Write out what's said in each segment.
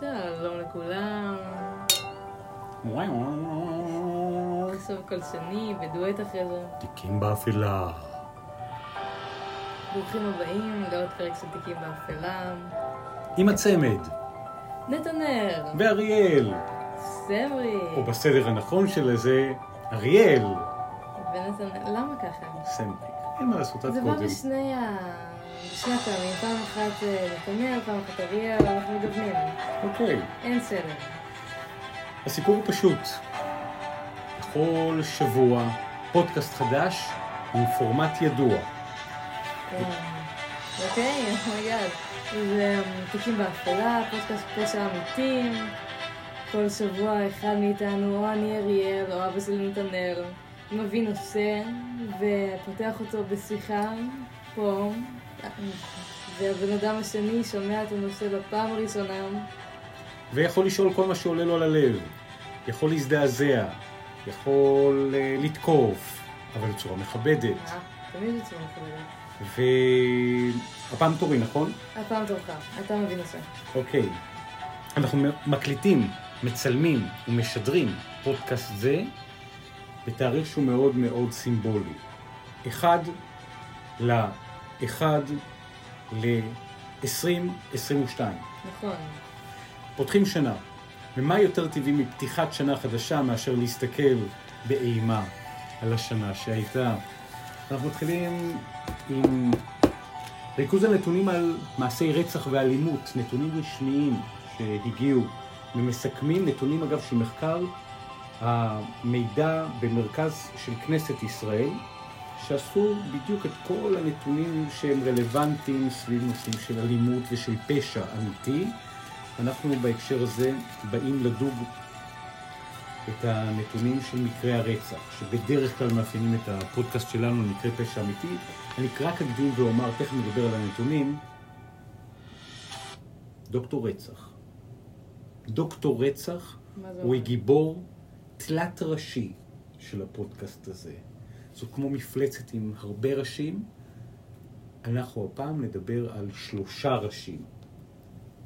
שלום לכולם. עכשיו קול שני ודואט אחרי זה. תיקים באפלה. ברוכים הבאים לעוד פרק של תיקים באפלה. עם הצמד. נתנר. ואריאל. סמרי. או בסדר הנכון של זה, אריאל. ונתנר. למה ככה? סמרי. אין מה לעשות, עד זה בא קודם. בשני ה... בשני הפעמים. פעם אחת נתנאל, פעם אחת אריאל, אנחנו מגוונים. אוקיי. אין סדר. הסיפור הוא פשוט. בכל שבוע פודקאסט חדש עם פורמט ידוע. אוקיי, oh my god. זה אמ, תיקים באפלה, פודקאסט פשע אמיתים. כל שבוע אחד מאיתנו, או אני אריאל, או אבא שלי נתנאל, מביא נושא ופותח אותו בשיחה פה. והבן אדם השני שומע את הנושא בפעם הראשונה. ויכול לשאול כל מה שעולה לו על הלב. יכול להזדעזע. יכול אה, לתקוף. אבל בצורה מכבדת. אה, תמיד בצורה מכובדת. והפעם תורי, נכון? הפעם תורך, אתה מביא נושא. אוקיי. אנחנו מקליטים, מצלמים ומשדרים פודקאסט זה בתאריך שהוא מאוד מאוד סימבולי. אחד ל... אחד ל-2022. נכון. פותחים שנה. ומה יותר טבעי מפתיחת שנה חדשה מאשר להסתכל באימה על השנה שהייתה? אנחנו מתחילים עם ריכוז הנתונים על מעשי רצח ואלימות, נתונים רשמיים שהגיעו ומסכמים, נתונים אגב של מחקר המידע במרכז של כנסת ישראל, שאספו בדיוק את כל הנתונים שהם רלוונטיים סביב נושאים של אלימות ושל פשע אמיתי. אנחנו בהקשר הזה באים לדוג את הנתונים של מקרי הרצח, שבדרך כלל מאפיינים את הפודקאסט שלנו למקרה פשע אמיתי. אני רק אקדים ואומר, תכף נדבר על הנתונים, דוקטור רצח. דוקטור רצח הוא? גיבור תלת ראשי של הפודקאסט הזה. זו כמו מפלצת עם הרבה ראשים. אנחנו הפעם נדבר על שלושה ראשים.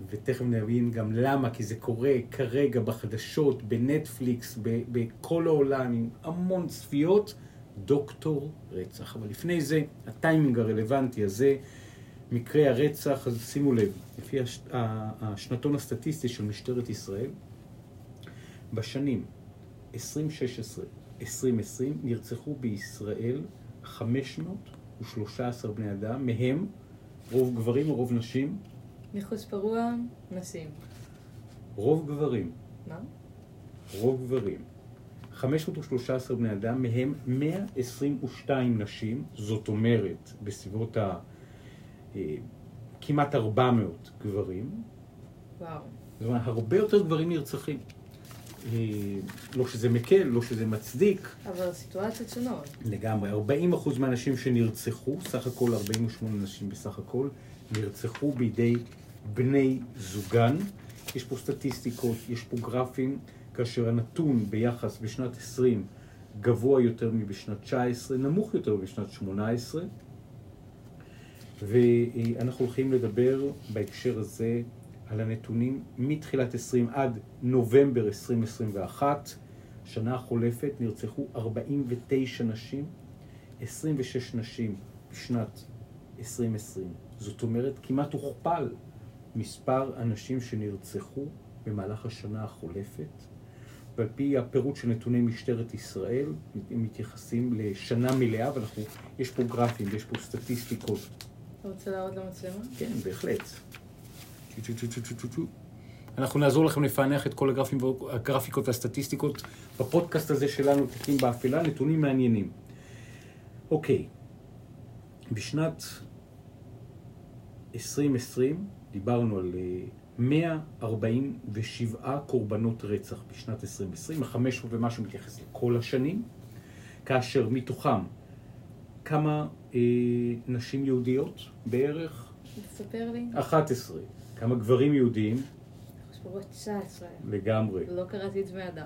ותכף נבין גם למה, כי זה קורה כרגע בחדשות, בנטפליקס, בכל העולם, עם המון צפיות, דוקטור רצח. אבל לפני זה, הטיימינג הרלוונטי הזה, מקרי הרצח, אז שימו לב, לפי הש... השנתון הסטטיסטי של משטרת ישראל, בשנים 2016-2020 נרצחו בישראל 513 בני אדם, מהם רוב גברים ורוב נשים, מחוץ פרוע, נשים. רוב גברים, מה? רוב גברים. 513 בני אדם, מהם 122 נשים, זאת אומרת, בסביבות ה... אה, כמעט 400 גברים. וואו. זאת אומרת, הרבה יותר גברים נרצחים. אה, לא שזה מקל, לא שזה מצדיק, אבל סיטואציות שונות. לגמרי. 40 אחוז מהנשים שנרצחו, סך הכל 48 נשים בסך הכל, נרצחו בידי בני זוגן. יש פה סטטיסטיקות, יש פה גרפים, כאשר הנתון ביחס בשנת 20 גבוה יותר מבשנת 19, נמוך יותר בשנת 18. ואנחנו הולכים לדבר בהקשר הזה על הנתונים מתחילת 20 עד נובמבר 2021. שנה החולפת נרצחו 49 נשים, 26 נשים בשנת 2020. זאת אומרת, כמעט הוכפל מספר הנשים שנרצחו במהלך השנה החולפת. ועל פי הפירוט של נתוני משטרת ישראל, הם מתייחסים לשנה מלאה, ויש פה גרפים ויש פה סטטיסטיקות אתה רוצה להראות למצלמה? כן, בהחלט. אנחנו נעזור לכם לפענח את כל הגרפים, הגרפיקות והסטטיסטיקות בפודקאסט הזה שלנו, תיקים באפלה, נתונים מעניינים. אוקיי, בשנת 2020 דיברנו על אה, 147 קורבנות רצח בשנת 2020, החמש ומשהו מתייחס לכל השנים, כאשר מתוכם כמה אה, נשים יהודיות בערך? תספר לי. 11. כמה גברים 19. לגמרי. לא קראתי את דמי הדף.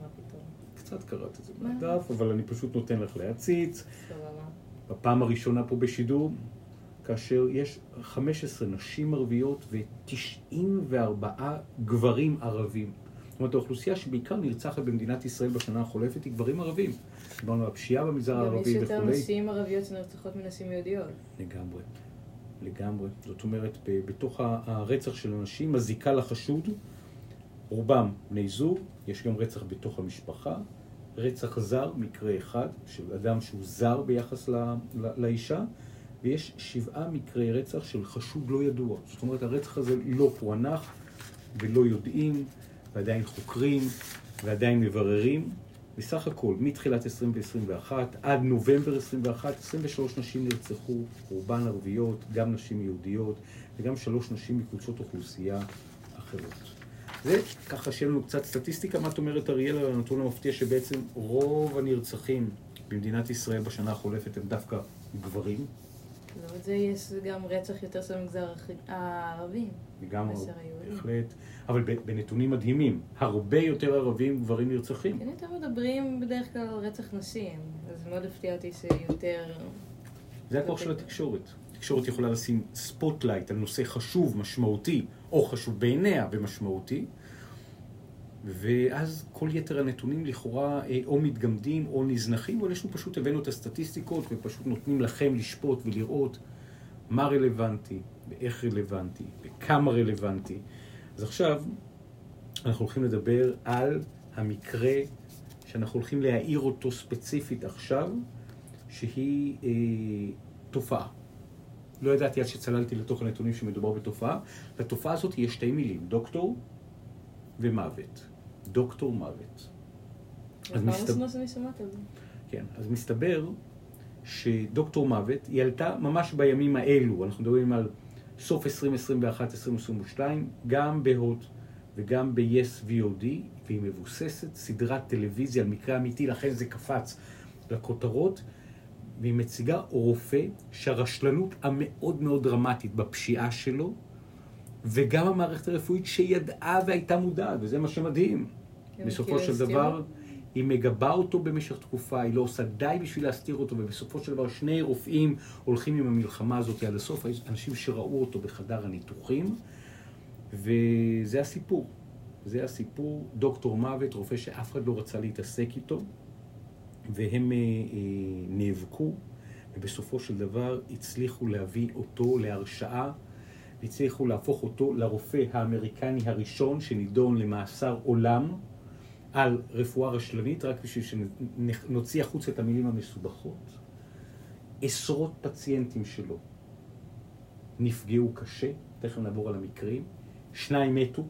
מה פתאום? קצת קראתי את זה מה? מהדף, אבל אני פשוט נותן לך להציץ. סבבה. בפעם הראשונה פה בשידור, כאשר יש 15 נשים ערביות ו-94 גברים ערבים. זאת אומרת, האוכלוסייה שבעיקר נרצחת במדינת ישראל בשנה החולפת היא גברים ערבים. דיברנו על הפשיעה במגזר הערבי וכולי. גם יש יותר נשים ערביות שנרצחות מנשים יהודיות. לגמרי, לגמרי. זאת אומרת, בתוך הרצח של הנשים, הזיקה לחשוד, רובם בני זוג, יש גם רצח בתוך המשפחה, רצח זר, מקרה אחד, של אדם שהוא זר ביחס לא, לא, לאישה, ויש שבעה מקרי רצח של חשוד לא ידוע. זאת אומרת, הרצח הזה לא פוענח ולא יודעים, ועדיין חוקרים, ועדיין מבררים. בסך הכל, מתחילת 2021 עד נובמבר 21, 23 נשים נרצחו, רובן ערביות, גם נשים יהודיות, וגם שלוש נשים מקבוצות אוכלוסייה אחרות. זה ככה שיהיה לנו קצת סטטיסטיקה, מה את אומרת אריאל על הנתון המפתיע שבעצם רוב הנרצחים במדינת ישראל בשנה החולפת הם דווקא גברים? לא, זה יש גם רצח יותר של המגזר הערבי. לגמרי, בהחלט. אבל בנתונים מדהימים, הרבה יותר ערבים גברים נרצחים. כן, יותר מדברים בדרך כלל על רצח נשים, אז מאוד הפתיע אותי שיותר... זה הכוח של התקשורת. התקשורת יכולה לשים spotlight על נושא חשוב, משמעותי, או חשוב בעיניה ומשמעותי, ואז כל יתר הנתונים לכאורה אה, או מתגמדים או נזנחים, יש לנו פשוט הבאנו את הסטטיסטיקות ופשוט נותנים לכם לשפוט ולראות מה רלוונטי, ואיך רלוונטי, וכמה רלוונטי. אז עכשיו אנחנו הולכים לדבר על המקרה שאנחנו הולכים להעיר אותו ספציפית עכשיו, שהיא אה, תופעה. לא ידעתי עד שצללתי לתוך הנתונים שמדובר בתופעה. לתופעה הזאת יש שתי מילים, דוקטור ומוות. דוקטור מוות. אז מסתבר... כן, אז מסתבר שדוקטור מוות, היא עלתה ממש בימים האלו, אנחנו מדברים על סוף 2021-2022, גם בהוט וגם ב-yes VOD, והיא מבוססת סדרת טלוויזיה על מקרה אמיתי, לכן זה קפץ לכותרות. והיא מציגה רופא שהרשלנות המאוד מאוד דרמטית בפשיעה שלו, וגם המערכת הרפואית שידעה והייתה מודעת, וזה מה שמדהים. בסופו של דבר, היא מגבה אותו במשך תקופה, היא לא עושה די בשביל להסתיר אותו, ובסופו של דבר שני רופאים הולכים עם המלחמה הזאת עד הסוף, אנשים שראו אותו בחדר הניתוחים, וזה הסיפור. זה הסיפור, דוקטור מוות, רופא שאף אחד לא רצה להתעסק איתו. והם אה, אה, נאבקו, ובסופו של דבר הצליחו להביא אותו להרשעה, הצליחו להפוך אותו לרופא האמריקני הראשון שנידון למאסר עולם על רפואה רשלנית, רק בשביל שנוציא החוצה את המילים המסובכות. עשרות פציינטים שלו נפגעו קשה, תכף נעבור על המקרים, שניים מתו,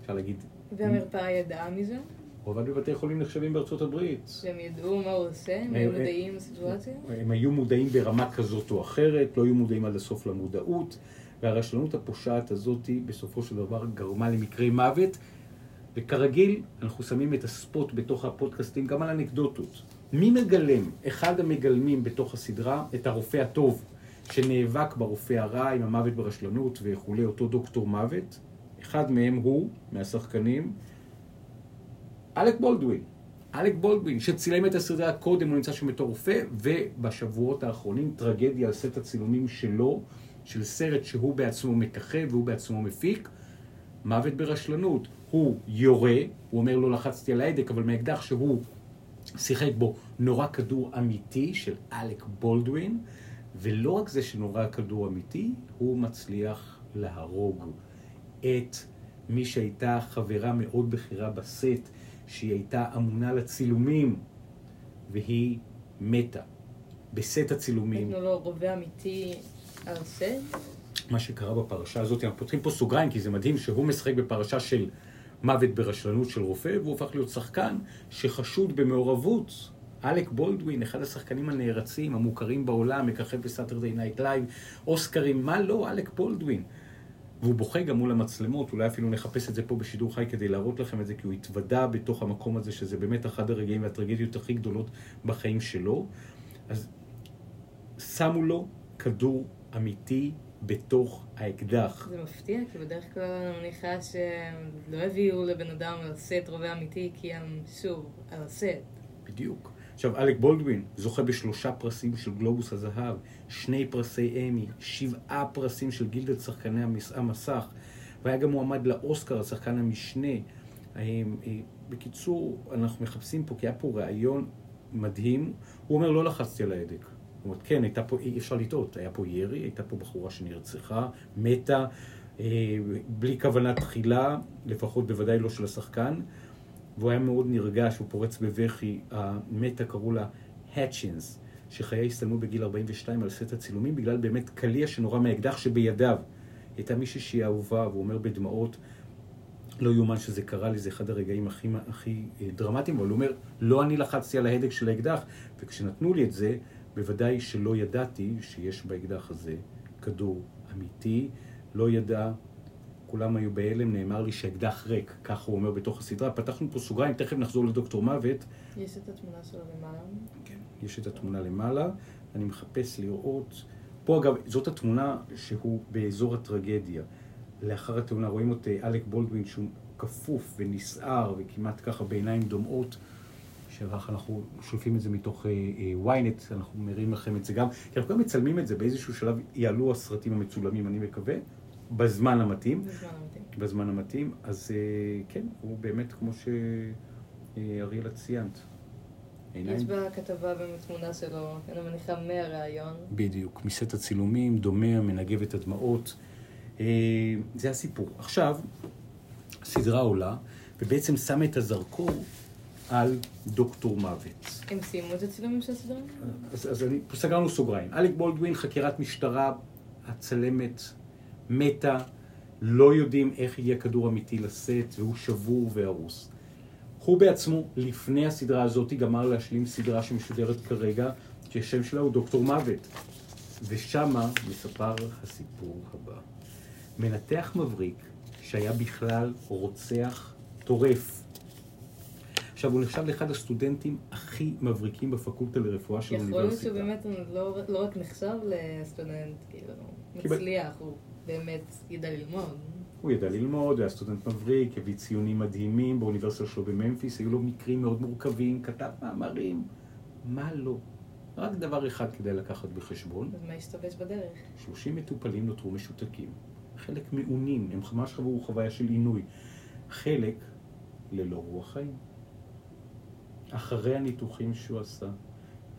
אפשר להגיד... והמרפאה ידעה מזה? הוא עבד בבתי חולים נחשבים בארצות הברית. שהם ידעו מה הוא עושה? הם היו מודעים לסיטואציה? הם היו מודעים ברמה כזאת או אחרת, לא היו מודעים עד הסוף למודעות, והרשלנות הפושעת הזאת בסופו של דבר גרמה למקרי מוות, וכרגיל אנחנו שמים את הספוט בתוך הפודקאסטים גם על אנקדוטות. מי מגלם? אחד המגלמים בתוך הסדרה, את הרופא הטוב, שנאבק ברופא הרע עם המוות ברשלנות וכולי, אותו דוקטור מוות. אחד מהם הוא, מהשחקנים, אלק בולדווין. אלק בולדווין, שצילם את הסרטה קודם, הוא נמצא שם בתור רופא, ובשבועות האחרונים טרגדיה על סט הצילומים שלו, של סרט שהוא בעצמו מככב והוא בעצמו מפיק, מוות ברשלנות. הוא יורה, הוא אומר לא לחצתי על ההדק, אבל מהאקדח שהוא שיחק בו נורא כדור אמיתי של אלק בולדווין, ולא רק זה שנורא כדור אמיתי, הוא מצליח להרוג את מי שהייתה חברה מאוד בכירה בסט, שהיא הייתה אמונה לצילומים, והיא מתה. בסט הצילומים. נתנו לו רובה אמיתי על סט? מה שקרה בפרשה הזאת, אנחנו פותחים פה סוגריים, כי זה מדהים שהוא משחק בפרשה של מוות ברשלנות של רופא, והוא הפך להיות שחקן שחשוד במעורבות. אלק בולדווין, אחד השחקנים הנערצים, המוכרים בעולם, מככב ב Saturday Night Live, אוסקרים, מה לא, אלק בולדווין. והוא בוכה גם מול המצלמות, אולי אפילו נחפש את זה פה בשידור חי כדי להראות לכם את זה, כי הוא התוודה בתוך המקום הזה, שזה באמת אחד הרגעים והטרגדיות הכי גדולות בחיים שלו. אז שמו לו כדור אמיתי בתוך האקדח. זה מפתיע, כי בדרך כלל אני מניחה שהם לא הביאו לבן אדם על סט רובה אמיתי, כי הם שוב על הסט. בדיוק. עכשיו, אלק בולדווין זוכה בשלושה פרסים של גלובוס הזהב, שני פרסי אמי, שבעה פרסים של גילדת שחקני המס- המסך, והיה גם מועמד לאוסקר, השחקן המשנה. אה, בקיצור, אנחנו מחפשים פה, כי היה פה ראיון מדהים. הוא אומר, לא לחצתי על ההדק. זאת אומרת, כן, הייתה פה, אי אפשר לטעות, היה פה ירי, הייתה פה בחורה שנרצחה, מתה, אה, בלי כוונה תחילה, לפחות בוודאי לא של השחקן. והוא היה מאוד נרגש, הוא פורץ בבכי. המתה קראו לה האצ'ינס, שחייה הסתיימו בגיל 42 על סט הצילומים, בגלל באמת קליע שנורה מהאקדח שבידיו. הייתה מישהי שהיא אהובה, והוא אומר בדמעות, לא יאומן שזה קרה לי, זה אחד הרגעים הכי, הכי אה, דרמטיים, אבל הוא אומר, לא אני לחצתי על ההדק של האקדח, וכשנתנו לי את זה, בוודאי שלא ידעתי שיש באקדח הזה כדור אמיתי, לא ידע, כולם היו בהלם, נאמר לי שהאקדח ריק, כך הוא אומר בתוך הסדרה. פתחנו פה סוגריים, תכף נחזור לדוקטור מוות. יש את התמונה שלו למעלה. כן, יש את התמונה למעלה, אני מחפש לראות. פה אגב, זאת התמונה שהוא באזור הטרגדיה. לאחר התאונה רואים את אה, אלק בולדווין שהוא כפוף ונסער וכמעט ככה בעיניים דומעות. שככה אנחנו שולפים את זה מתוך ynet, אנחנו מראים לכם את זה גם, כי אנחנו גם מצלמים את זה, באיזשהו שלב יעלו הסרטים המצולמים, אני מקווה, בזמן המתאים. בזמן המתאים. בזמן המתאים, אז אה, כן, הוא באמת כמו שאריאלה ציינת. עיניים יש בכתבה באמת תמונה שלו, אני מניחה מהראיון. בדיוק, מסט הצילומים, דומע, מנגב את הדמעות. אה, זה הסיפור. עכשיו, הסדרה עולה, ובעצם שמה את הזרקור על דוקטור מוות. הם סיימו את הצילומים של הסדרה? אז, אז אני, סגרנו סוגריים. אלק בולדווין, חקירת משטרה, הצלמת מתה, לא יודעים איך יהיה כדור אמיתי לשאת, והוא שבור והרוס. הוא בעצמו, לפני הסדרה הזאת, גמר להשלים סדרה שמשודרת כרגע, שהשם שלה הוא דוקטור מוות. ושמה מספר הסיפור הבא. מנתח מבריק, שהיה בכלל רוצח טורף. עכשיו, הוא נחשב לאחד הסטודנטים הכי מבריקים בפקולטה לרפואה של יכול להיות האוניברסיטה. שהוא באמת לא, לא רק נחשב לסטודנט, כאילו, מצליח, הוא באמת ידע ללמוד. הוא ידע ללמוד, היה סטודנט מבריק, הביא ציונים מדהימים באוניברסיטה שלו בממפיס, היו לו מקרים מאוד מורכבים, כתב מאמרים, מה לא? רק דבר אחד כדאי לקחת בחשבון, אז מה השתבש בדרך? 30 מטופלים נותרו משותקים. חלק מעונים, הם ממש חוו חוויה של עינוי. חלק ללא רוח חיים. אחרי הניתוחים שהוא עשה,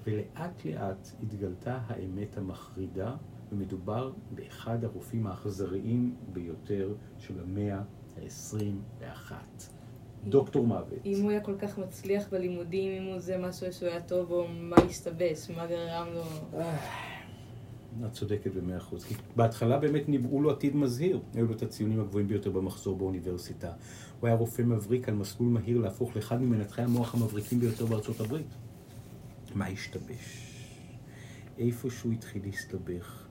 ולאט לאט התגלתה האמת המחרידה, ומדובר באחד הרופאים האכזריים ביותר של המאה ה-21. דוקטור מוות. אם הוא היה כל כך מצליח בלימודים, אם הוא זה משהו שהוא היה טוב בו, מה השתבש? מה גרם לו? את צודקת במאה אחוז. כי בהתחלה באמת ניבאו לו עתיד מזהיר. היו לו את הציונים הגבוהים ביותר במחזור באוניברסיטה. הוא היה רופא מבריק על מסלול מהיר להפוך לאחד ממנתחי המוח המבריקים ביותר בארצות הברית. מה השתבש? איפה שהוא התחיל להסתבך.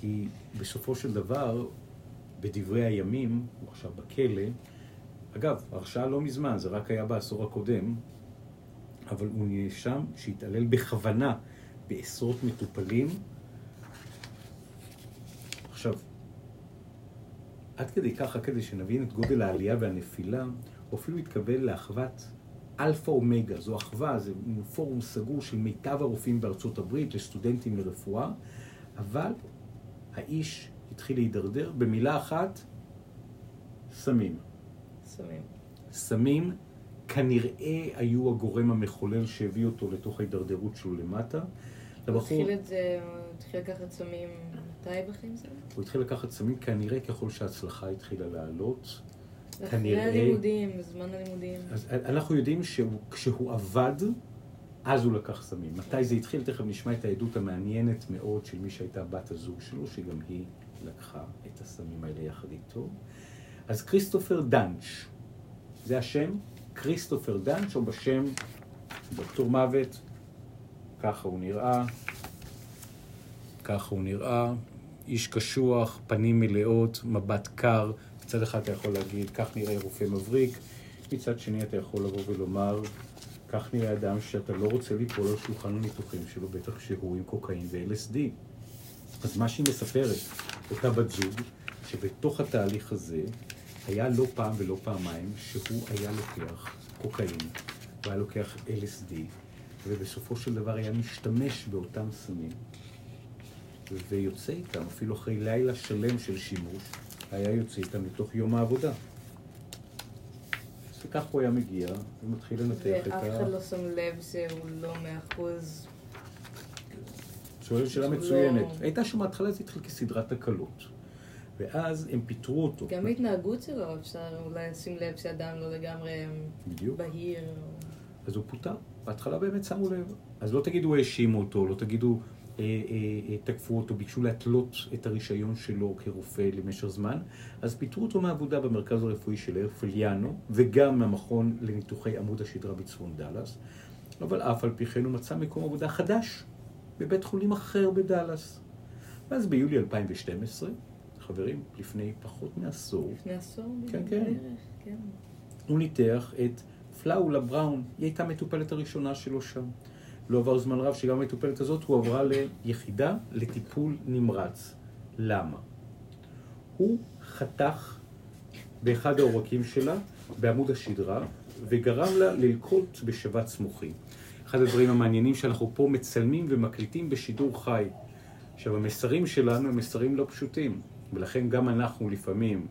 כי בסופו של דבר, בדברי הימים, הוא עכשיו בכלא, אגב, הרשעה לא מזמן, זה רק היה בעשור הקודם, אבל הוא נאשם שהתעלל בכוונה בעשרות מטופלים. עכשיו, עד כדי רק כדי שנבין את גודל העלייה והנפילה, הוא אפילו התקבל לאחוות אלפא אומגה. זו אחווה, זה פורום סגור של מיטב הרופאים בארצות הברית לסטודנטים לרפואה, אבל האיש התחיל להידרדר במילה אחת, סמים. סמים. סמים כנראה היו הגורם המחולל שהביא אותו לתוך ההידרדרות שלו למטה. הוא התחיל את זה, הוא התחיל לקחת סמים מתי בחיים שלו? הוא התחיל לקחת סמים כנראה ככל שההצלחה התחילה לעלות. אחרי כנראה- הלימודים, בזמן הלימודים. אז אנחנו יודעים שכשהוא עבד, אז הוא לקח סמים. מתי זה התחיל? תכף נשמע את העדות המעניינת מאוד של מי שהייתה בת הזוג שלו, שגם היא לקחה את הסמים האלה יחד איתו. אז כריסטופר דנץ', זה השם, כריסטופר דנץ', או בשם דוקטור מוות, ככה הוא נראה, ככה הוא נראה, איש קשוח, פנים מלאות, מבט קר, מצד אחד אתה יכול להגיד, כך נראה רופא מבריק, מצד שני אתה יכול לבוא ולומר, כך נראה אדם שאתה לא רוצה ליפול על שולחן הניתוחים שלו, בטח שהוא עם קוקאין ו-LSD. אז מה שהיא מספרת, אותה בת זוג, שבתוך התהליך הזה היה לא פעם ולא פעמיים שהוא היה לוקח קוקאין, הוא היה לוקח LSD, ובסופו של דבר היה משתמש באותם סמים, ויוצא איתם, אפילו אחרי לילה שלם של שימוש, היה יוצא איתם לתוך יום העבודה. וכך הוא היה מגיע ומתחיל לנתח את ה... ואף אחד לא שם לב שהוא לא מאה אחוז. שואל שאלה שהוא מצוינת. לא- הייתה שם בהתחלה זה התחיל כסדרת תקלות. ואז הם פיטרו אותו. גם ההתנהגות שלו, אפשר אולי לשים לב שאדם לא לגמרי בדיוק. בהיר. אז הוא פוטר. בהתחלה באמת שמו לב. אז לא תגידו האשימו אותו, לא תגידו תקפו אותו, ביקשו להתלות את הרישיון שלו כרופא למשך זמן. אז פיטרו אותו מהעבודה במרכז הרפואי של הרפליאנו, וגם מהמכון לניתוחי עמוד השדרה בצפון דאלאס. אבל אף על פי כן הוא מצא מקום עבודה חדש בבית חולים אחר בדאלאס. ואז ביולי 2012, חברים, לפני פחות מעשור, לפני עשור כן, כן. כן. הוא ניתח את פלאולה בראון, היא הייתה המטופלת הראשונה שלו שם. לא עבר זמן רב שגם המטופלת הזאת הועברה ליחידה לטיפול נמרץ. למה? הוא חתך באחד העורקים שלה, בעמוד השדרה, וגרם לה ללקוט בשבץ מוחי. אחד הדברים המעניינים שאנחנו פה מצלמים ומקליטים בשידור חי. עכשיו, המסרים שלנו הם מסרים לא פשוטים, ולכן גם אנחנו לפעמים,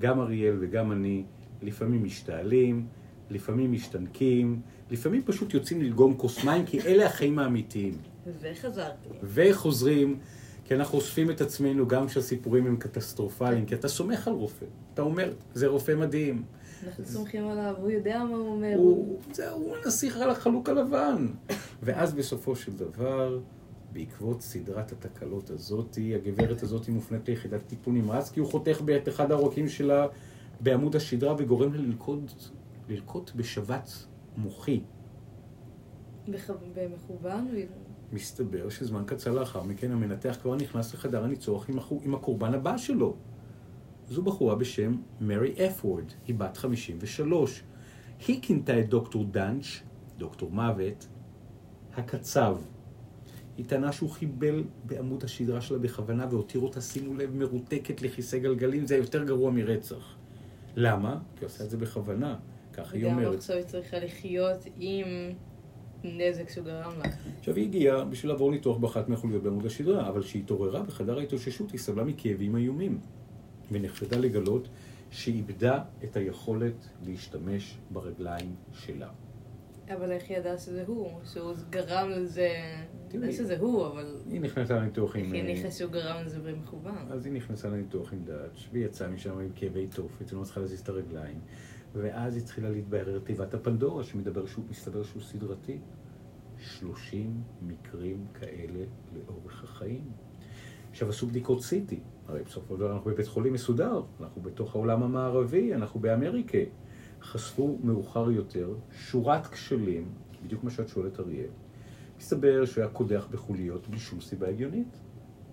גם אריאל וגם אני, לפעמים משתעלים, לפעמים משתנקים, לפעמים פשוט יוצאים ללגום כוס מים, כי אלה החיים האמיתיים. וחזרתי. וחוזרים, כי אנחנו אוספים את עצמנו גם כשהסיפורים הם קטסטרופליים, כי אתה סומך על רופא. אתה אומר, זה רופא מדהים. אנחנו סומכים עליו, הוא יודע מה הוא אומר. הוא, זהו, הוא הנסיך על החלוק הלבן. ואז בסופו של דבר, בעקבות סדרת התקלות הזאתי, הגברת הזאתי מופנית ליחידת טיפול נמרץ, כי הוא חותך את אחד העורקים שלה בעמוד השדרה וגורם לה ללכוד, ללקוט בשבץ מוחי. בח- במכוון, מסתבר שזמן קצר לאחר מכן המנתח כבר נכנס לחדר הניצוח עם, החו, עם הקורבן הבא שלו. זו בחורה בשם מרי אפוורד, היא בת 53. היא כינתה את דוקטור דאנץ', דוקטור מוות, הקצב. היא טענה שהוא חיבל בעמוד השדרה שלה בכוונה והותיר אותה, שימו לב, מרותקת לכיסא גלגלים, זה יותר גרוע מרצח. למה? כי הוא עשה את זה בכוונה, כך היא וגם אומרת. עכשיו היא צריכה לחיות עם נזק שהוא גרם לה. עכשיו היא הגיעה בשביל לעבור ניתוח באחת מהחוליות בעמוד השדרה, אבל כשהיא התעוררה בחדר ההתאוששות היא סבלה מכאבים איומים, ונחשדה לגלות שהיא איבדה את היכולת להשתמש ברגליים שלה. אבל איך היא ידעה שזה הוא? שהוא גרם לזה... תראי. לא שזה הוא, אבל... היא נכנסה לניתוח עם... היא אה, הניחה שהוא גרם לזה במכוון? אז היא נכנסה לניתוח עם דאץ', והיא יצאה משם עם כאבי תופת, היא לא צריכה להזיז את הרגליים. ואז התחילה להתבהר תיבת הפנדורה, שמסתבר שהוא, מסתבר שהוא סדרתי. 30 מקרים כאלה לאורך החיים. עכשיו עשו בדיקות CT, הרי בסופו של דבר אנחנו בבית חולים מסודר, אנחנו בתוך העולם המערבי, אנחנו באמריקה. חשפו מאוחר יותר שורת כשלים, בדיוק מה שאת שואלת אריאל. מסתבר שהוא היה קודח בחוליות בלי שום סיבה הגיונית.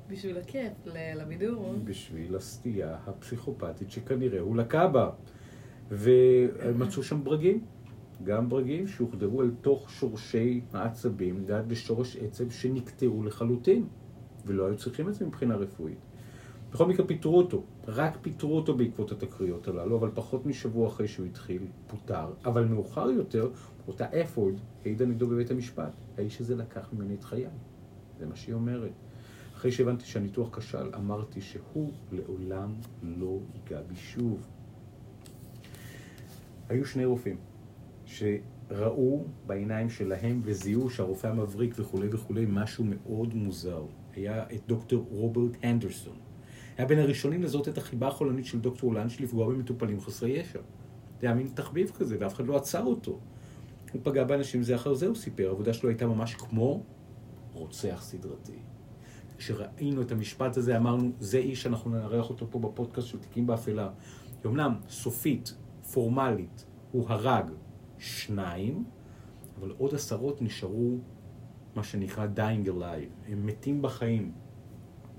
בשביל הכיף, לבידור. בשביל הסטייה הפסיכופתית שכנראה הוא לקה בה. ומצאו שם ברגים, גם ברגים שהוחדרו אל תוך שורשי העצבים, ליד בשורש עצב שנקטעו לחלוטין, ולא היו צריכים את זה מבחינה רפואית. בכל מקרה פיטרו אותו, רק פיטרו אותו בעקבות התקריות הללו, אבל פחות משבוע אחרי שהוא התחיל, פוטר. אבל מאוחר יותר, אותה אפורד העידה נגדו בבית המשפט. האיש הזה לקח ממני את חיי. זה מה שהיא אומרת. אחרי שהבנתי שהניתוח כשל, אמרתי שהוא לעולם לא ייגע בי שוב. היו שני רופאים שראו בעיניים שלהם וזיהו שהרופא המבריק וכולי וכולי משהו מאוד מוזר. היה את דוקטור רוברט הנדרסון. היה בין הראשונים לזהות את החיבה החולנית של דוקטור לנץ' לפגוע במטופלים חסרי ישע. זה היה מין תחביב כזה, ואף אחד לא עצר אותו. הוא פגע באנשים זה אחר זה, הוא סיפר. העבודה שלו הייתה ממש כמו רוצח סדרתי. כשראינו את המשפט הזה, אמרנו, זה איש שאנחנו נארח אותו פה בפודקאסט של תיקים באפלה. אמנם, סופית, פורמלית, הוא הרג שניים, אבל עוד עשרות נשארו, מה שנקרא dying alive. הם מתים בחיים.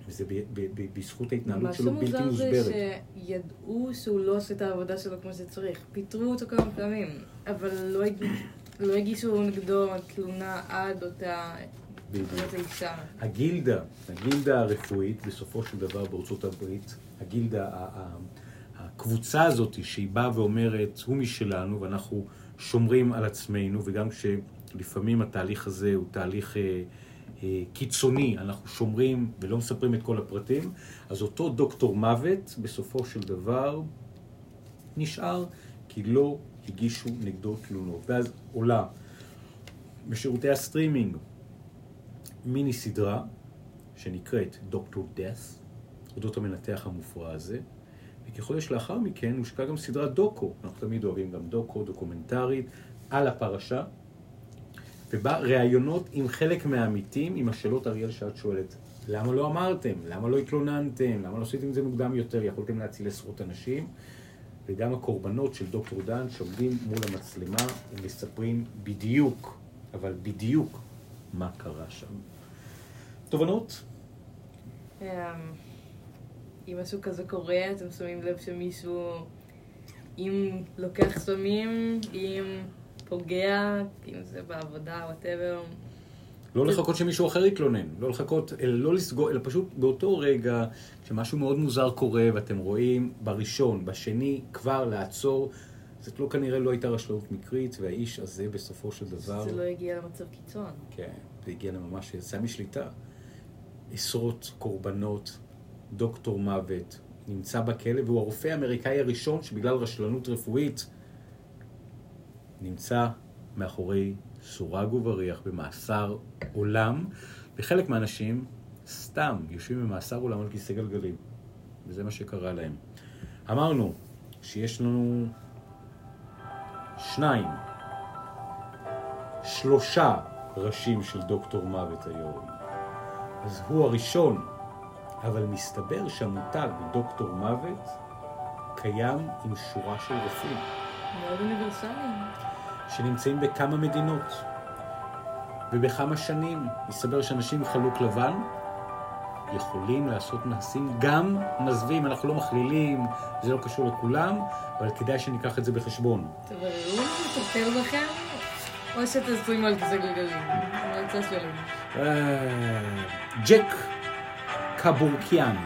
וזה ב- ב- ב- בזכות ההתנהלות מה שלו בלתי שמוזר זה מוסברת. שידעו שהוא לא עושה את העבודה שלו כמו שצריך. פיטרו אותו כמה פעמים, אבל לא הגישו, לא הגישו נגדו תלונה עד אותה... הגילדה, הגילדה הרפואית, בסופו של דבר בארצות הברית, הגילדה, הקבוצה הזאת שהיא באה ואומרת, הוא משלנו ואנחנו שומרים על עצמנו, וגם לפעמים התהליך הזה הוא תהליך אה, אה, קיצוני, אנחנו שומרים ולא מספרים את כל הפרטים, אז אותו דוקטור מוות בסופו של דבר נשאר כי לא הגישו נגדו תלונות. ואז עולה בשירותי הסטרימינג מיני סדרה שנקראת Doctor Death, אודות המנתח המופרע הזה, וכחודש לאחר מכן הושקעה גם סדרת דוקו, אנחנו תמיד אוהבים גם דוקו, דוקומנטרית, על הפרשה, ובה ראיונות עם חלק מהעמיתים, עם השאלות אריאל שאת שואלת, למה לא אמרתם? למה לא התלוננתם? למה לא עשיתם את זה מוקדם יותר? יכולתם להציל עשרות אנשים? וגם הקורבנות של דוקטור דן שעומדים מול המצלמה ומספרים בדיוק, אבל בדיוק, מה קרה שם. תובנות? אמ, אם משהו כזה קורה, אתם שמים לב שמישהו, אם לוקח סמים, אם פוגע, אם זה בעבודה, וואטאבר. לא לחכות שמישהו אחר יתלונן, לא לחכות, אלא לא לסגור, אלא פשוט באותו רגע שמשהו מאוד מוזר קורה ואתם רואים בראשון, בשני, כבר לעצור. זאת לא כנראה לא הייתה רשלנות מקרית, והאיש הזה בסופו של דבר... זה לא הגיע למצב קיצון. כן, זה הגיע לממש, יצא משליטה. עשרות קורבנות, דוקטור מוות, נמצא בכלא, והוא הרופא האמריקאי הראשון שבגלל רשלנות רפואית נמצא מאחורי סורג ובריח במאסר עולם, וחלק מהאנשים סתם יושבים במאסר עולם על כיסא גלגלים, וזה מה שקרה להם. אמרנו שיש לנו שניים, שלושה ראשים של דוקטור מוות היום. אז הוא הראשון, אבל מסתבר שהמותג דוקטור מוות קיים עם שורה של רופאים. מאוד אוניברסלי. שנמצאים בכמה מדינות ובכמה שנים. מסתבר שאנשים עם חלוק לבן יכולים לעשות מעשים גם מזווים, אנחנו לא מכלילים, זה לא קשור לכולם, אבל כדאי שניקח את זה בחשבון. תבררו מטפל בכם, או שתעשו על כיסא גלגלים. שלי. אה, ג'ק קבורקיאן,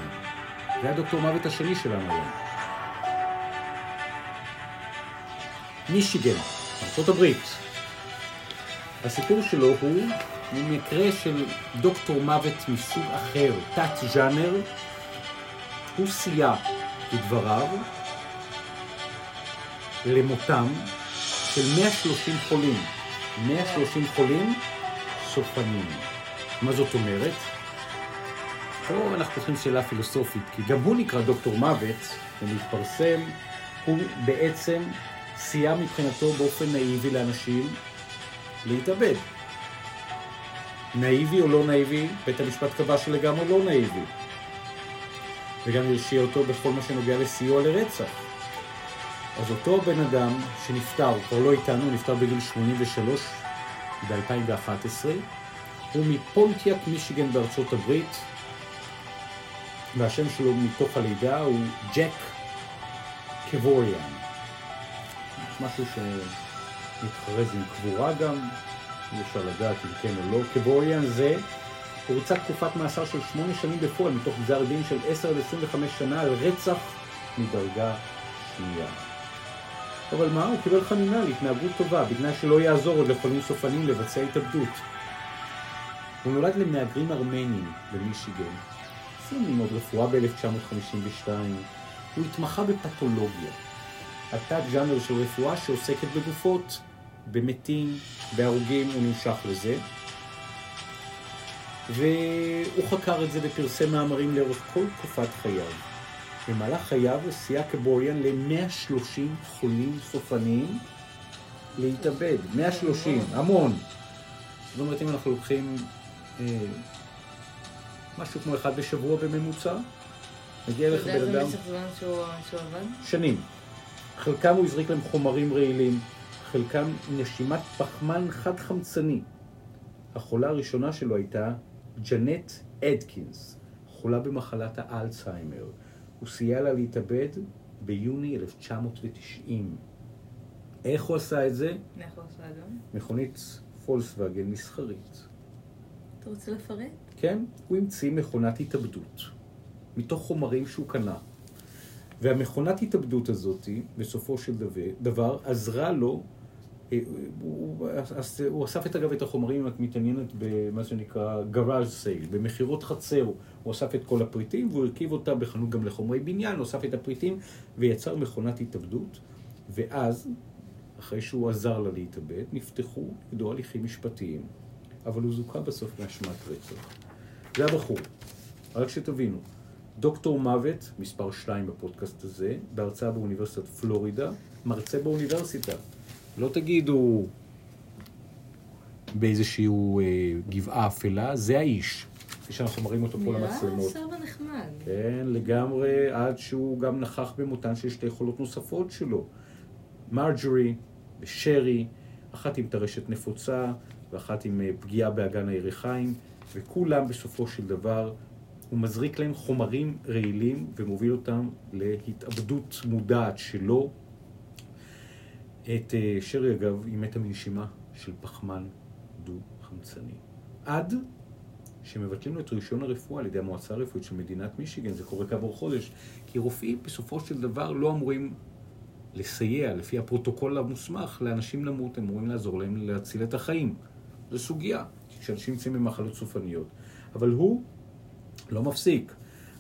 זה הדוקטור מוות השני שלנו היום. מישיגן, ארה"ב. הסיפור שלו הוא ממקרה של דוקטור מוות מסוג אחר, תת ז'אנר. הוא סייע, לדבריו, למותם של 130 חולים. 130 חולים סופניים. מה זאת אומרת? פה אנחנו פותחים שאלה פילוסופית, כי גם הוא נקרא דוקטור מוות, ומתפרסם, הוא בעצם סייע מבחינתו באופן נאיבי לאנשים להתאבד. נאיבי או לא נאיבי, בית המשפט קבע שלגמרי לא נאיבי. וגם הרשיע אותו בכל מה שנוגע לסיוע לרצח. אז אותו בן אדם שנפטר, כבר לא איתנו, נפטר בגיל 83 ב-2011, הוא מפונטיאק מישיגן בארצות הברית, והשם שלו מתוך הלידה הוא ג'ק קבוריאן. משהו שמתחרז עם קבורה גם, אי אפשר לדעת אם כן או לא. קבוריאן זה, הוא ריצה תקופת מאסר של שמונה שנים בפועל, מתוך גזר דין של 10 עד 25 שנה על רצח מדרגה שנייה. אבל מה? הוא קיבל חנינה להתנהגות טובה, בתנאי שלא יעזור עוד לחולים סופניים לבצע התאבדות. הוא נולד למהגרים ארמנים במישיגן. סיים ללמוד רפואה ב-1952. הוא התמחה בפתולוגיה. התת ז'אנר של רפואה שעוסקת בגופות, במתים, בהרוגים, הוא נמשך לזה. והוא חקר את זה ופרסם מאמרים לאורך כל תקופת חייו. במהלך חייו סייע קבוריאן ל-130 חולים סופניים להתאבד. 130, המון. זאת אומרת, אם אנחנו לוקחים אה, משהו כמו אחד בשבוע בממוצע, מגיע לך אתה יודע בן איזה אדם... משך זמן שהוא עבד? שנים. חלקם הוא הזריק להם חומרים רעילים, חלקם נשימת פחמן חד-חמצני. החולה הראשונה שלו הייתה ג'נט אדקינס, חולה במחלת האלצהיימר. הוא סייע לה להתאבד ביוני 1990. איך הוא עשה את זה? איך הוא עשה את זה? מכונית פולקסווגן מסחרית. אתה רוצה לפרט? כן, הוא המציא מכונת התאבדות, מתוך חומרים שהוא קנה. והמכונת התאבדות הזאת, בסופו של דבר, עזרה לו אה, הוא, הוא אסף את אגב את החומרים, אם את מתעניינת במה שנקרא גראז' סייל, במכירות חצר, הוא אסף את כל הפריטים והוא הרכיב אותה בחנות גם לחומרי בניין, הוא אסף את הפריטים ויצר מכונת התאבדות, ואז, אחרי שהוא עזר לה להתאבד, נפתחו נגדו הליכים משפטיים, אבל הוא זוכה בסוף מאשמת רצח. זה הבחור, רק שתבינו, דוקטור מוות, מספר 2 בפודקאסט הזה, בהרצאה באוניברסיטת פלורידה, מרצה באוניברסיטה. לא תגידו באיזושהי אה, גבעה אפלה, זה האיש. כפי שאנחנו מראים אותו פה למצלמות. נראה סבא נחמד. כן, לגמרי, עד שהוא גם נכח במותן של שתי חולות נוספות שלו. מרג'ורי ושרי, אחת עם טרשת נפוצה ואחת עם אה, פגיעה באגן הירכיים, וכולם בסופו של דבר, הוא מזריק להם חומרים רעילים ומוביל אותם להתאבדות מודעת שלו. את אה, שרי, אגב, היא מתה מנשימה של פחמן דו-חמצני. עד שמבטלים לו את רישיון הרפואה על ידי המועצה הרפואית של מדינת מישיגן, זה קורה כעבור חודש, כי רופאים בסופו של דבר לא אמורים לסייע, לפי הפרוטוקול המוסמך, לאנשים למות, הם אמורים לעזור להם להציל את החיים. זו סוגיה, כשאנשים נמצאים במחלות סופניות. אבל הוא לא מפסיק.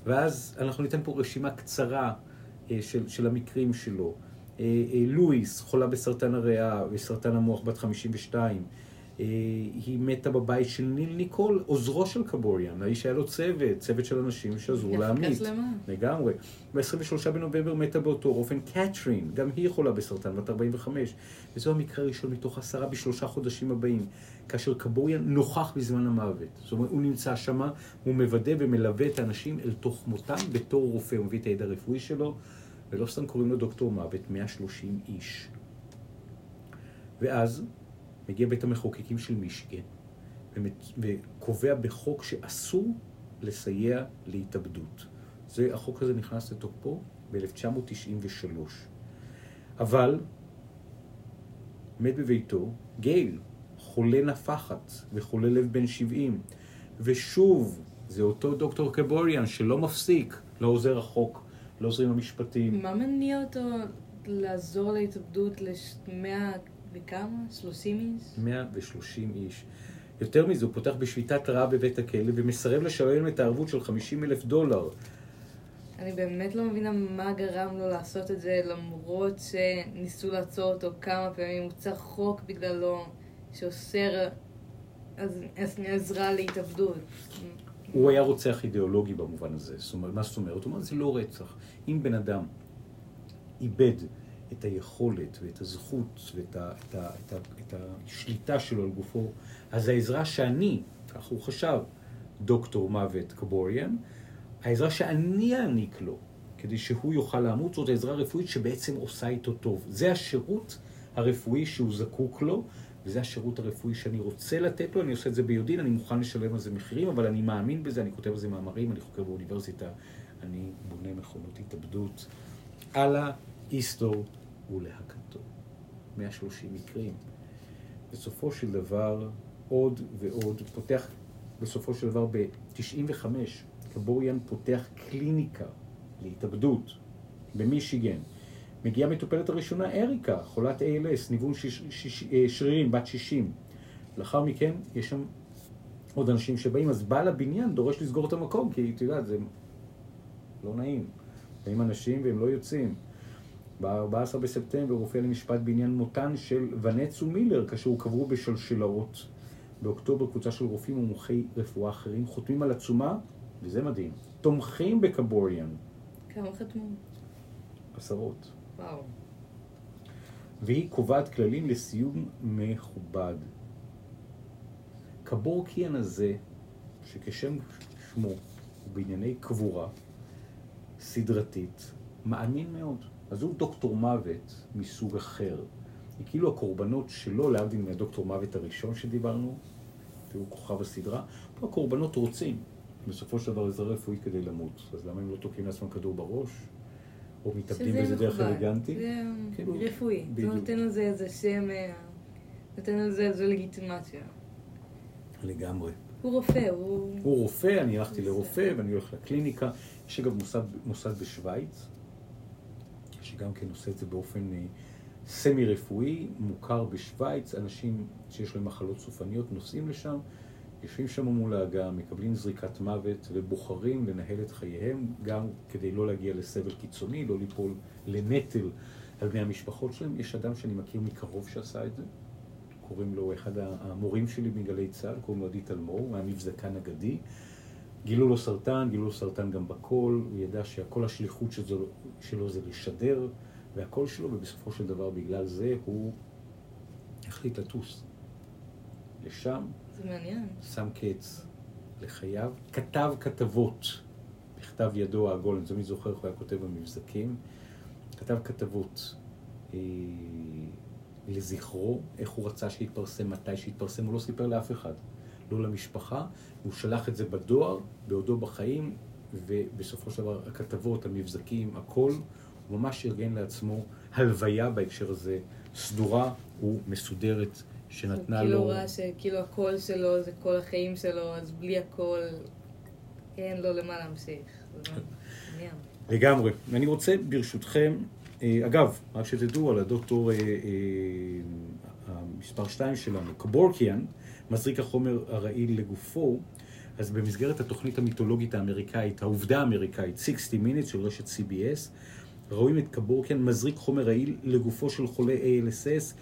ואז אנחנו ניתן פה רשימה קצרה אה, של, של המקרים שלו. אה, אה, לואיס, חולה בסרטן הריאה וסרטן המוח בת 52, אה, היא מתה בבית של ניל ניקול, עוזרו של קבורקיאן, האיש היה לו צוות, צוות של אנשים שעזרו להמית. לגמרי. ב-23 בנובמבר מתה באותו אופן קטרין, גם היא חולה בסרטן, בת 45. וזהו המקרה הראשון מתוך עשרה בשלושה חודשים הבאים, כאשר קבוריאן נוכח בזמן המוות. זאת אומרת, הוא נמצא שם, הוא מוודא ומלווה את האנשים אל תוך מותם בתור רופא, הוא מביא את הידע הרפואי שלו, ולא סתם קוראים לו דוקטור מוות, 130 איש. ואז מגיע בית המחוקקים של מישיגן וקובע בחוק שאסור לסייע להתאבדות. זה, החוק הזה נכנס לתוקפו ב-1993. אבל מת בביתו גייל, חולה נפחת וחולה לב בן 70, ושוב, זה אותו דוקטור קבוריאן שלא מפסיק, לא עוזר החוק, לא עוזרים המשפטים. מה מניע אותו לעזור להתאבדות למאה וכמה? שלושים איש? 130 איש. יותר מזה, הוא פותח בשביתת רעב בבית הכלא ומסרב לשלם את הערבות של 50 אלף דולר. אני באמת לא מבינה מה גרם לו לעשות את זה, למרות שניסו לעצור אותו כמה פעמים, הוא צריך חוק בגללו, שאוסר אז- אז- עזרה להתאבדות. הוא היה רוצח אידיאולוגי במובן הזה. זאת אומרת, מה זאת אומרת? הוא אומר, זה לא רצח. אם בן אדם איבד את היכולת ואת הזכות ואת ה, את ה, את ה, את השליטה שלו על גופו, אז העזרה שאני, כך הוא חשב, דוקטור מוות קבוריאן, העזרה שאני אעניק לו, כדי שהוא יוכל למות, זאת העזרה הרפואית שבעצם עושה איתו טוב. זה השירות הרפואי שהוא זקוק לו, וזה השירות הרפואי שאני רוצה לתת לו, אני עושה את זה ביודעין, אני מוכן לשלם על זה מחירים, אבל אני מאמין בזה, אני כותב על זה מאמרים, אני חוקר באוניברסיטה, אני בונה מכונות התאבדות. אללה, איסטור ולהקתו. 130 מקרים. בסופו של דבר, עוד ועוד, פותח, בסופו של דבר, ב-95, קבוריאן פותח קליניקה להתאבדות במישיגן. מגיעה המטופלת הראשונה, אריקה, חולת ALS, ניוון שיש, שיש, אה, שרירים, בת 60. לאחר מכן, יש שם עוד אנשים שבאים, אז בעל הבניין דורש לסגור את המקום, כי את יודעת, זה לא נעים. באים אנשים והם לא יוצאים. ב-14 בספטמבר הופיע למשפט בעניין מותן של ונץ ומילר, כאשר הוקברו בשלשלאות. באוקטובר קבוצה של רופאים ומומחי רפואה אחרים חותמים על עצומה, וזה מדהים, תומכים בקבוריאן. כמה חתמו? עשרות. וואו. והיא קובעת כללים לסיום מכובד. קבורקיאן הזה, שכשם שמו הוא בענייני קבורה סדרתית, מאמין מאוד. אז הוא דוקטור מוות מסוג אחר. היא כאילו הקורבנות שלו, להבדיל מהדוקטור מוות הראשון שדיברנו, והוא כוכב הסדרה, פה הקורבנות רוצים בסופו של דבר עזרה רפואית כדי למות. אז למה הם לא תוקעים לעצמם כדור בראש? או מתאבדים באיזה דרך מכובד. אלגנטי? זה כאילו, רפואי. זה בדיוק. נותן לזה איזה שם, אה, נותן לזה איזו לגיטימציה. לגמרי. הוא רופא, הוא... הוא רופא, אני הלכתי. לרופא ואני הולך לקליניקה. יש אגב מוסד, מוסד בשוויץ, שגם כן עושה את זה באופן אה, סמי רפואי, מוכר בשוויץ, אנשים שיש להם מחלות סופניות נוסעים לשם, יושבים שם מול ההגה, מקבלים זריקת מוות ובוחרים לנהל את חייהם גם כדי לא להגיע לסבל קיצוני, לא ליפול לנטל על בני המשפחות שלהם. יש אדם שאני מכיר מקרוב שעשה את זה, קוראים לו אחד המורים שלי מגלי צה"ל, קוראים לו עדי תלמור, הוא היה מבזקן אגדי. גילו לו סרטן, גילו לו סרטן גם בקול, הוא ידע שכל השליחות שלו, שלו זה לשדר, והקול שלו, ובסופו של דבר בגלל זה הוא החליט לטוס לשם. מעניין. שם קץ לחייו, כתב כתבות בכתב ידו העגול, אני תמיד זוכר איך הוא היה כותב במבזקים, כתב כתבות אה, לזכרו, איך הוא רצה שיתפרסם, מתי שיתפרסם, הוא לא סיפר לאף אחד, לא למשפחה, הוא שלח את זה בדואר, בעודו בחיים, ובסופו של דבר הכתבות, המבזקים, הכל, הוא ממש ארגן לעצמו הלוויה בהקשר הזה, סדורה ומסודרת, שנתנה כאילו לו... הוא ראה שכאילו הקול שלו זה כל החיים שלו, אז בלי הקול אין לו למה להמשיך. מעניין. לגמרי. ואני רוצה, ברשותכם, אה, אגב, רק שתדעו על הדוקטור אה, אה, המספר 2 שלנו, קבורקיאן, מזריק החומר הרעיל לגופו, אז במסגרת התוכנית המיתולוגית האמריקאית, העובדה האמריקאית, 60 Minutes של רשת CBS, רואים את קבורקיאן מזריק חומר רעיל לגופו של חולה ALSS,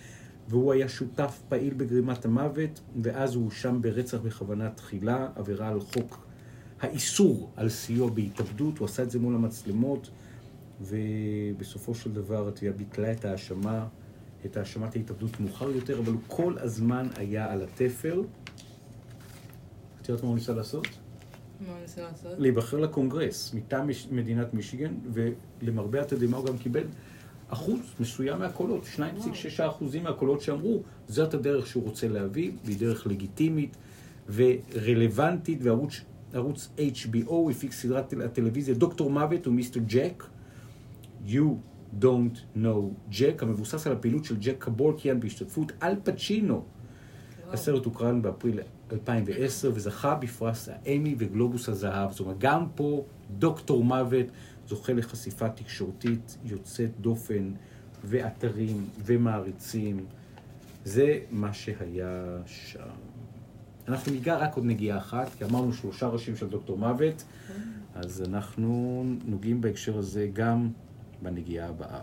והוא היה שותף פעיל בגרימת המוות, ואז הוא הואשם ברצח בכוונה תחילה, עבירה על חוק האיסור על סיוע בהתאבדות, הוא עשה את זה מול המצלמות, ובסופו של דבר התביעה ביטלה את ההאשמה, את האשמת ההתאבדות מאוחר יותר, אבל הוא כל הזמן היה על התפר. את יודעת מה הוא ניסה לעשות? מה הוא ניסה לעשות? להיבחר לקונגרס מטעם מדינת מישיגן, ולמרבה התדהמה הוא גם קיבל אחוז מסוים מהקולות, 2.6 אחוזים מהקולות שאמרו, זאת הדרך שהוא רוצה להביא, והיא דרך לגיטימית ורלוונטית, וערוץ ערוץ HBO הפיק סדרת טל- הטלוויזיה דוקטור מוות ומיסטר ג'ק, You Don't Know Jack, המבוסס על הפעילות של ג'ק קבורקיאן בהשתתפות אל פצ'ינו. הסרט הוקרן באפריל 2010 וזכה בפרס האמי וגלובוס הזהב. זאת אומרת, גם פה דוקטור מוות זוכה לחשיפה תקשורתית יוצאת דופן, ואתרים ומעריצים. זה מה שהיה שם. אנחנו ניגע רק עוד נגיעה אחת, כי אמרנו שלושה ראשים של דוקטור מוות, אז אנחנו נוגעים בהקשר הזה גם בנגיעה הבאה.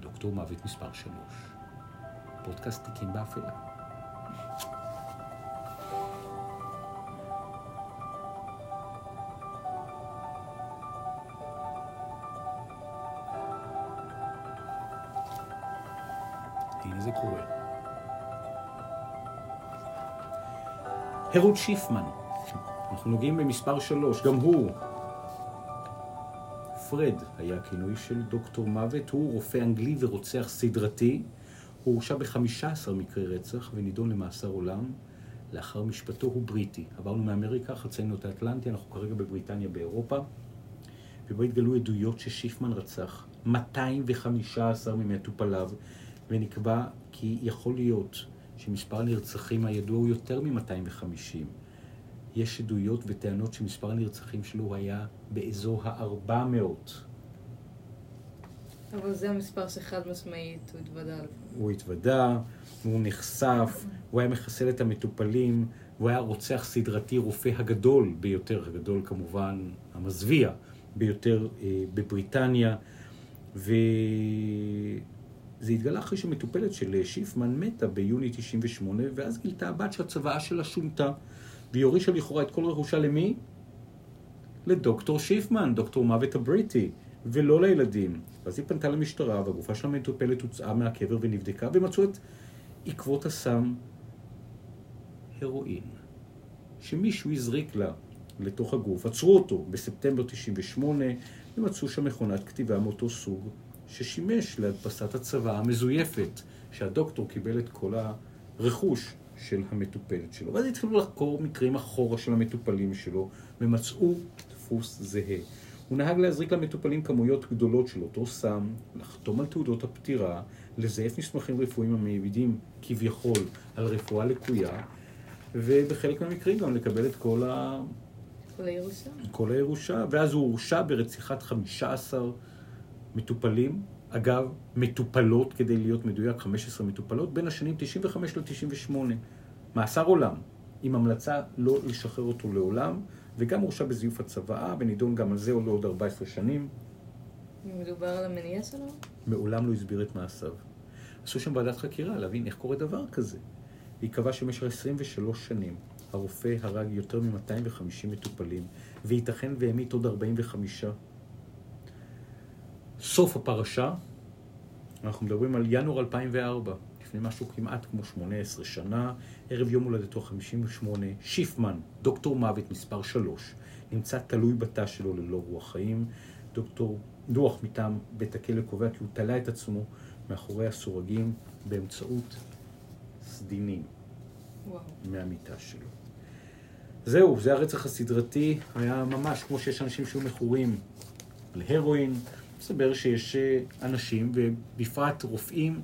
דוקטור מוות מספר שלוש. פודקאסט תיקים באפלה. הרוד שיפמן, אנחנו נוגעים במספר שלוש, גם הוא. פרד היה הכינוי של דוקטור מוות, הוא רופא אנגלי ורוצח סדרתי. הוא הורשע ב-15 מקרי רצח ונידון למאסר עולם. לאחר משפטו הוא בריטי. עברנו מאמריקה, חצינו את האטלנטי, אנחנו כרגע בבריטניה באירופה. ובו התגלו עדויות ששיפמן רצח 215 ממטופליו, ונקבע כי יכול להיות שמספר הנרצחים הידוע הוא יותר מ-250. יש עדויות וטענות שמספר הנרצחים שלו היה באזור ה-400. אבל זה המספר שחד משמעית הוא התוודע עליו. הוא התוודה, הוא נחשף, הוא היה מחסל את המטופלים, הוא היה רוצח סדרתי, רופא הגדול ביותר, הגדול כמובן, המזוויע ביותר אה, בבריטניה, וזה התגלה אחרי שמטופלת של שיפמן מתה ביוני 98, ואז גילתה הבת שהצוואה שלה שונתה, והיא הורישה לכאורה את כל רכושה למי? לדוקטור שיפמן, דוקטור מוות הבריטי, ולא לילדים. ואז היא פנתה למשטרה, והגופה של המטופלת הוצאה מהקבר ונבדקה, ומצאו את עקבות הסם הרואין, שמישהו הזריק לה לתוך הגוף. עצרו אותו בספטמבר 98, ומצאו שם מכונת כתיבה מאותו סוג, ששימש להדפסת הצוואה המזויפת, שהדוקטור קיבל את כל הרכוש של המטופלת שלו. ואז התחילו לחקור מקרים אחורה של המטופלים שלו, ומצאו דפוס זהה. הוא נהג להזריק למטופלים כמויות גדולות של אותו סם, לחתום על תעודות הפטירה, לזייף מסמכים רפואיים המעידים כביכול על רפואה לקויה, ובחלק מהמקרים גם לקבל את כל, ה... כל הירושה. כל הירושה, ואז הוא הורשע ברציחת 15 מטופלים אגב, מטופלות, כדי להיות מדויק, 15 מטופלות, בין השנים 95 ל-98. מאסר עולם, עם המלצה לא לשחרר אותו לעולם, וגם הורשע בזיוף הצוואה, ונידון גם על זה או לעוד 14 שנים. מדובר על המניע שלו? מעולם לא הסביר את מעשיו. עשו שם ועדת חקירה להבין איך קורה דבר כזה. והיא קבעה שבמשך 23 שנים הרופא הרג יותר מ-250 מטופלים, וייתכן והמית עוד 45. סוף הפרשה, אנחנו מדברים על ינואר 2004, לפני משהו כמעט כמו 18 שנה, ערב יום הולדתו 58, שיפמן, דוקטור מוות מספר 3, נמצא תלוי בתא שלו ללא רוח חיים. דוקטור דוח מטעם בית הכלא קובע כי הוא תלה את עצמו מאחורי הסורגים באמצעות סדינים וואו. מהמיטה שלו. זהו, זה הרצח הסדרתי, היה ממש כמו שיש אנשים שהיו מכורים להרואין, מסתבר שיש אה, אנשים, ובפרט רופאים,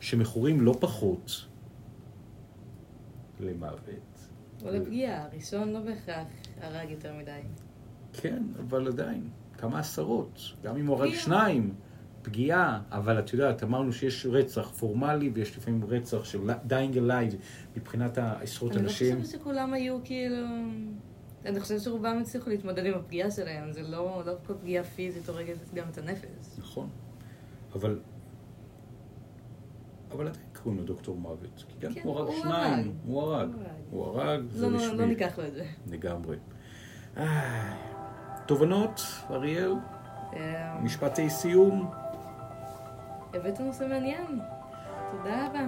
שמכורים לא פחות למוות. או לפגיעה, הראשון לא בהכרח הרג יותר מדי. כן, אבל עדיין, כמה עשרות, גם אם הוא הרג. שניים, פגיעה, אבל את יודעת, אמרנו שיש רצח פורמלי ויש לפעמים רצח של dying alive מבחינת העשרות אני לא אנשים. חושבת שכולם היו כאילו... אני חושבת שרובם הצליחו להתמודד עם הפגיעה שלהם, זה לא, לא כל פגיעה פיזית הורגת גם את הנפש. נכון, אבל... אבל עדיין קוראים לו דוקטור מוות, כי גם כן, הוא הרג שניים. הוא הרג, הוא הרג. זה לא, בשביל... לא ניקח לו את זה. לגמרי. תובנות, אריאל? אה, משפטי סיום? הבאת נושא מעניין. תודה רבה.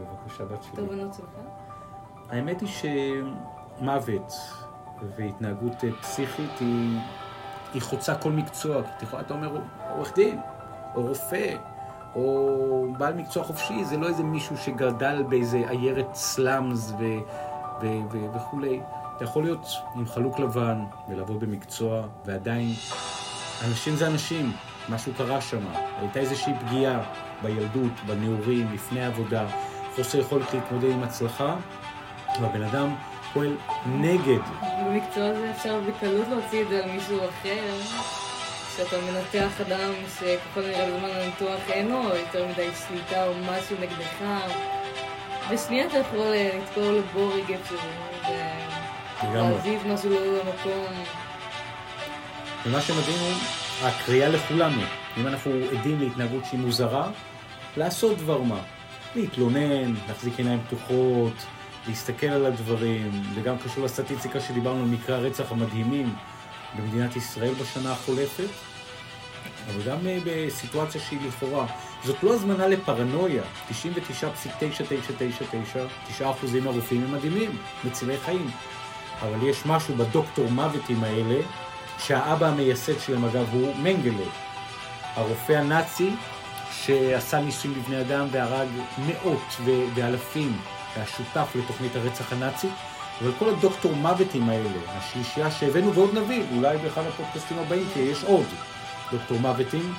בבקשה, בת שלי. תובנות שלך? האמת היא שמוות והתנהגות אה, פסיכית היא, היא חוצה כל מקצוע. כי תכף אתה אומר עורך דין, או רופא, או בעל מקצוע חופשי, זה לא איזה מישהו שגדל באיזה עיירת סלאמס ו, ו, ו, וכולי. אתה יכול להיות עם חלוק לבן ולעבוד במקצוע, ועדיין אנשים זה אנשים, משהו קרה שם. הייתה איזושהי פגיעה בילדות, בנעורים, לפני העבודה, חוסר יכולת להתמודד עם הצלחה, והבן אדם פועל נגד. במקצוע הזה אפשר בקלות להוציא את זה על מישהו אחר. כשאתה מנתח אדם שככל הנראה בזמן הניתוח אין לו יותר מדי שליטה או משהו נגדך, בשנייה אתה יכול אה, לתקור לו איפשהו, לגמרי. ולהזיז משהו לא למקום. ומה שמדהים הוא הקריאה לכולנו. אם אנחנו עדים להתנהגות שהיא מוזרה, לעשות דבר מה. להתלונן, להחזיק עיניים פתוחות, להסתכל על הדברים. זה גם קשור לסטטיסטיקה שדיברנו על מקרי הרצח המדהימים במדינת ישראל בשנה החולפת, אבל גם אה, בסיטואציה שהיא לכאורה. זאת לא הזמנה לפרנויה. 99.9999, 9% מהרופאים הם מדהימים, מצילי חיים. אבל יש משהו בדוקטור מוותים האלה, שהאבא המייסד שלהם אגב הוא מנגלה, הרופא הנאצי שעשה ניסויים בבני אדם והרג מאות ואלפים, היה שותף לתוכנית הרצח הנאצית, אבל כל הדוקטור מוותים האלה, השלישייה שהבאנו ועוד נביא, אולי באחד הפודקאסטים הבאים, כי יש עוד דוקטור מוותים,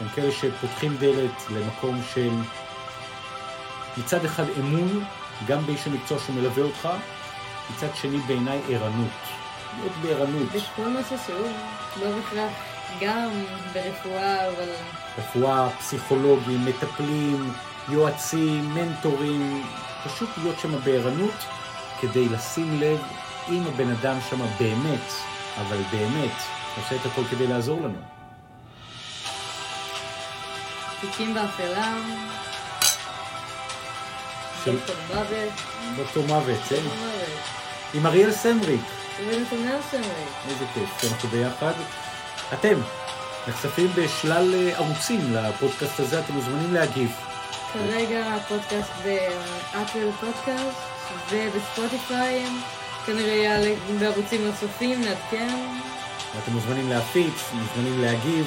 הם כאלה שפותחים דלת למקום של מצד אחד אמון, גם באיש המקצוע שמלווה אותך, מצד שני בעיניי ערנות. להיות בערנות. בכל נושא שהוא, לא בהכרח גם ברפואה, אבל רפואה, פסיכולוגים, מטפלים, יועצים, מנטורים, פשוט להיות שם בערנות כדי לשים לב אם הבן אדם שם באמת, אבל באמת, עושה את הכל כדי לעזור לנו. תיקים באפלה, של דוקטור מוות, דוקטור מוות, כן? עם אריאל סמריק. איזה כיף שאנחנו ביחד. אתם נחשפים בשלל אה, ערוצים לפודקאסט הזה, אתם מוזמנים להגיב. כרגע הפודקאסט באפל פודקאסט ובספוטיפיי, כנראה יעלה בערוצים נוספים, נעדכן. ואתם מוזמנים להפיץ, מוזמנים להגיב,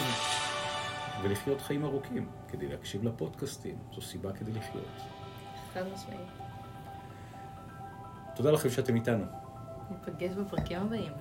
ולחיות חיים ארוכים, כדי להקשיב לפודקאסטים. זו סיבה כדי לחיות. חד משמעית. תודה לכם שאתם איתנו. ניפגש בפרקים הבאים.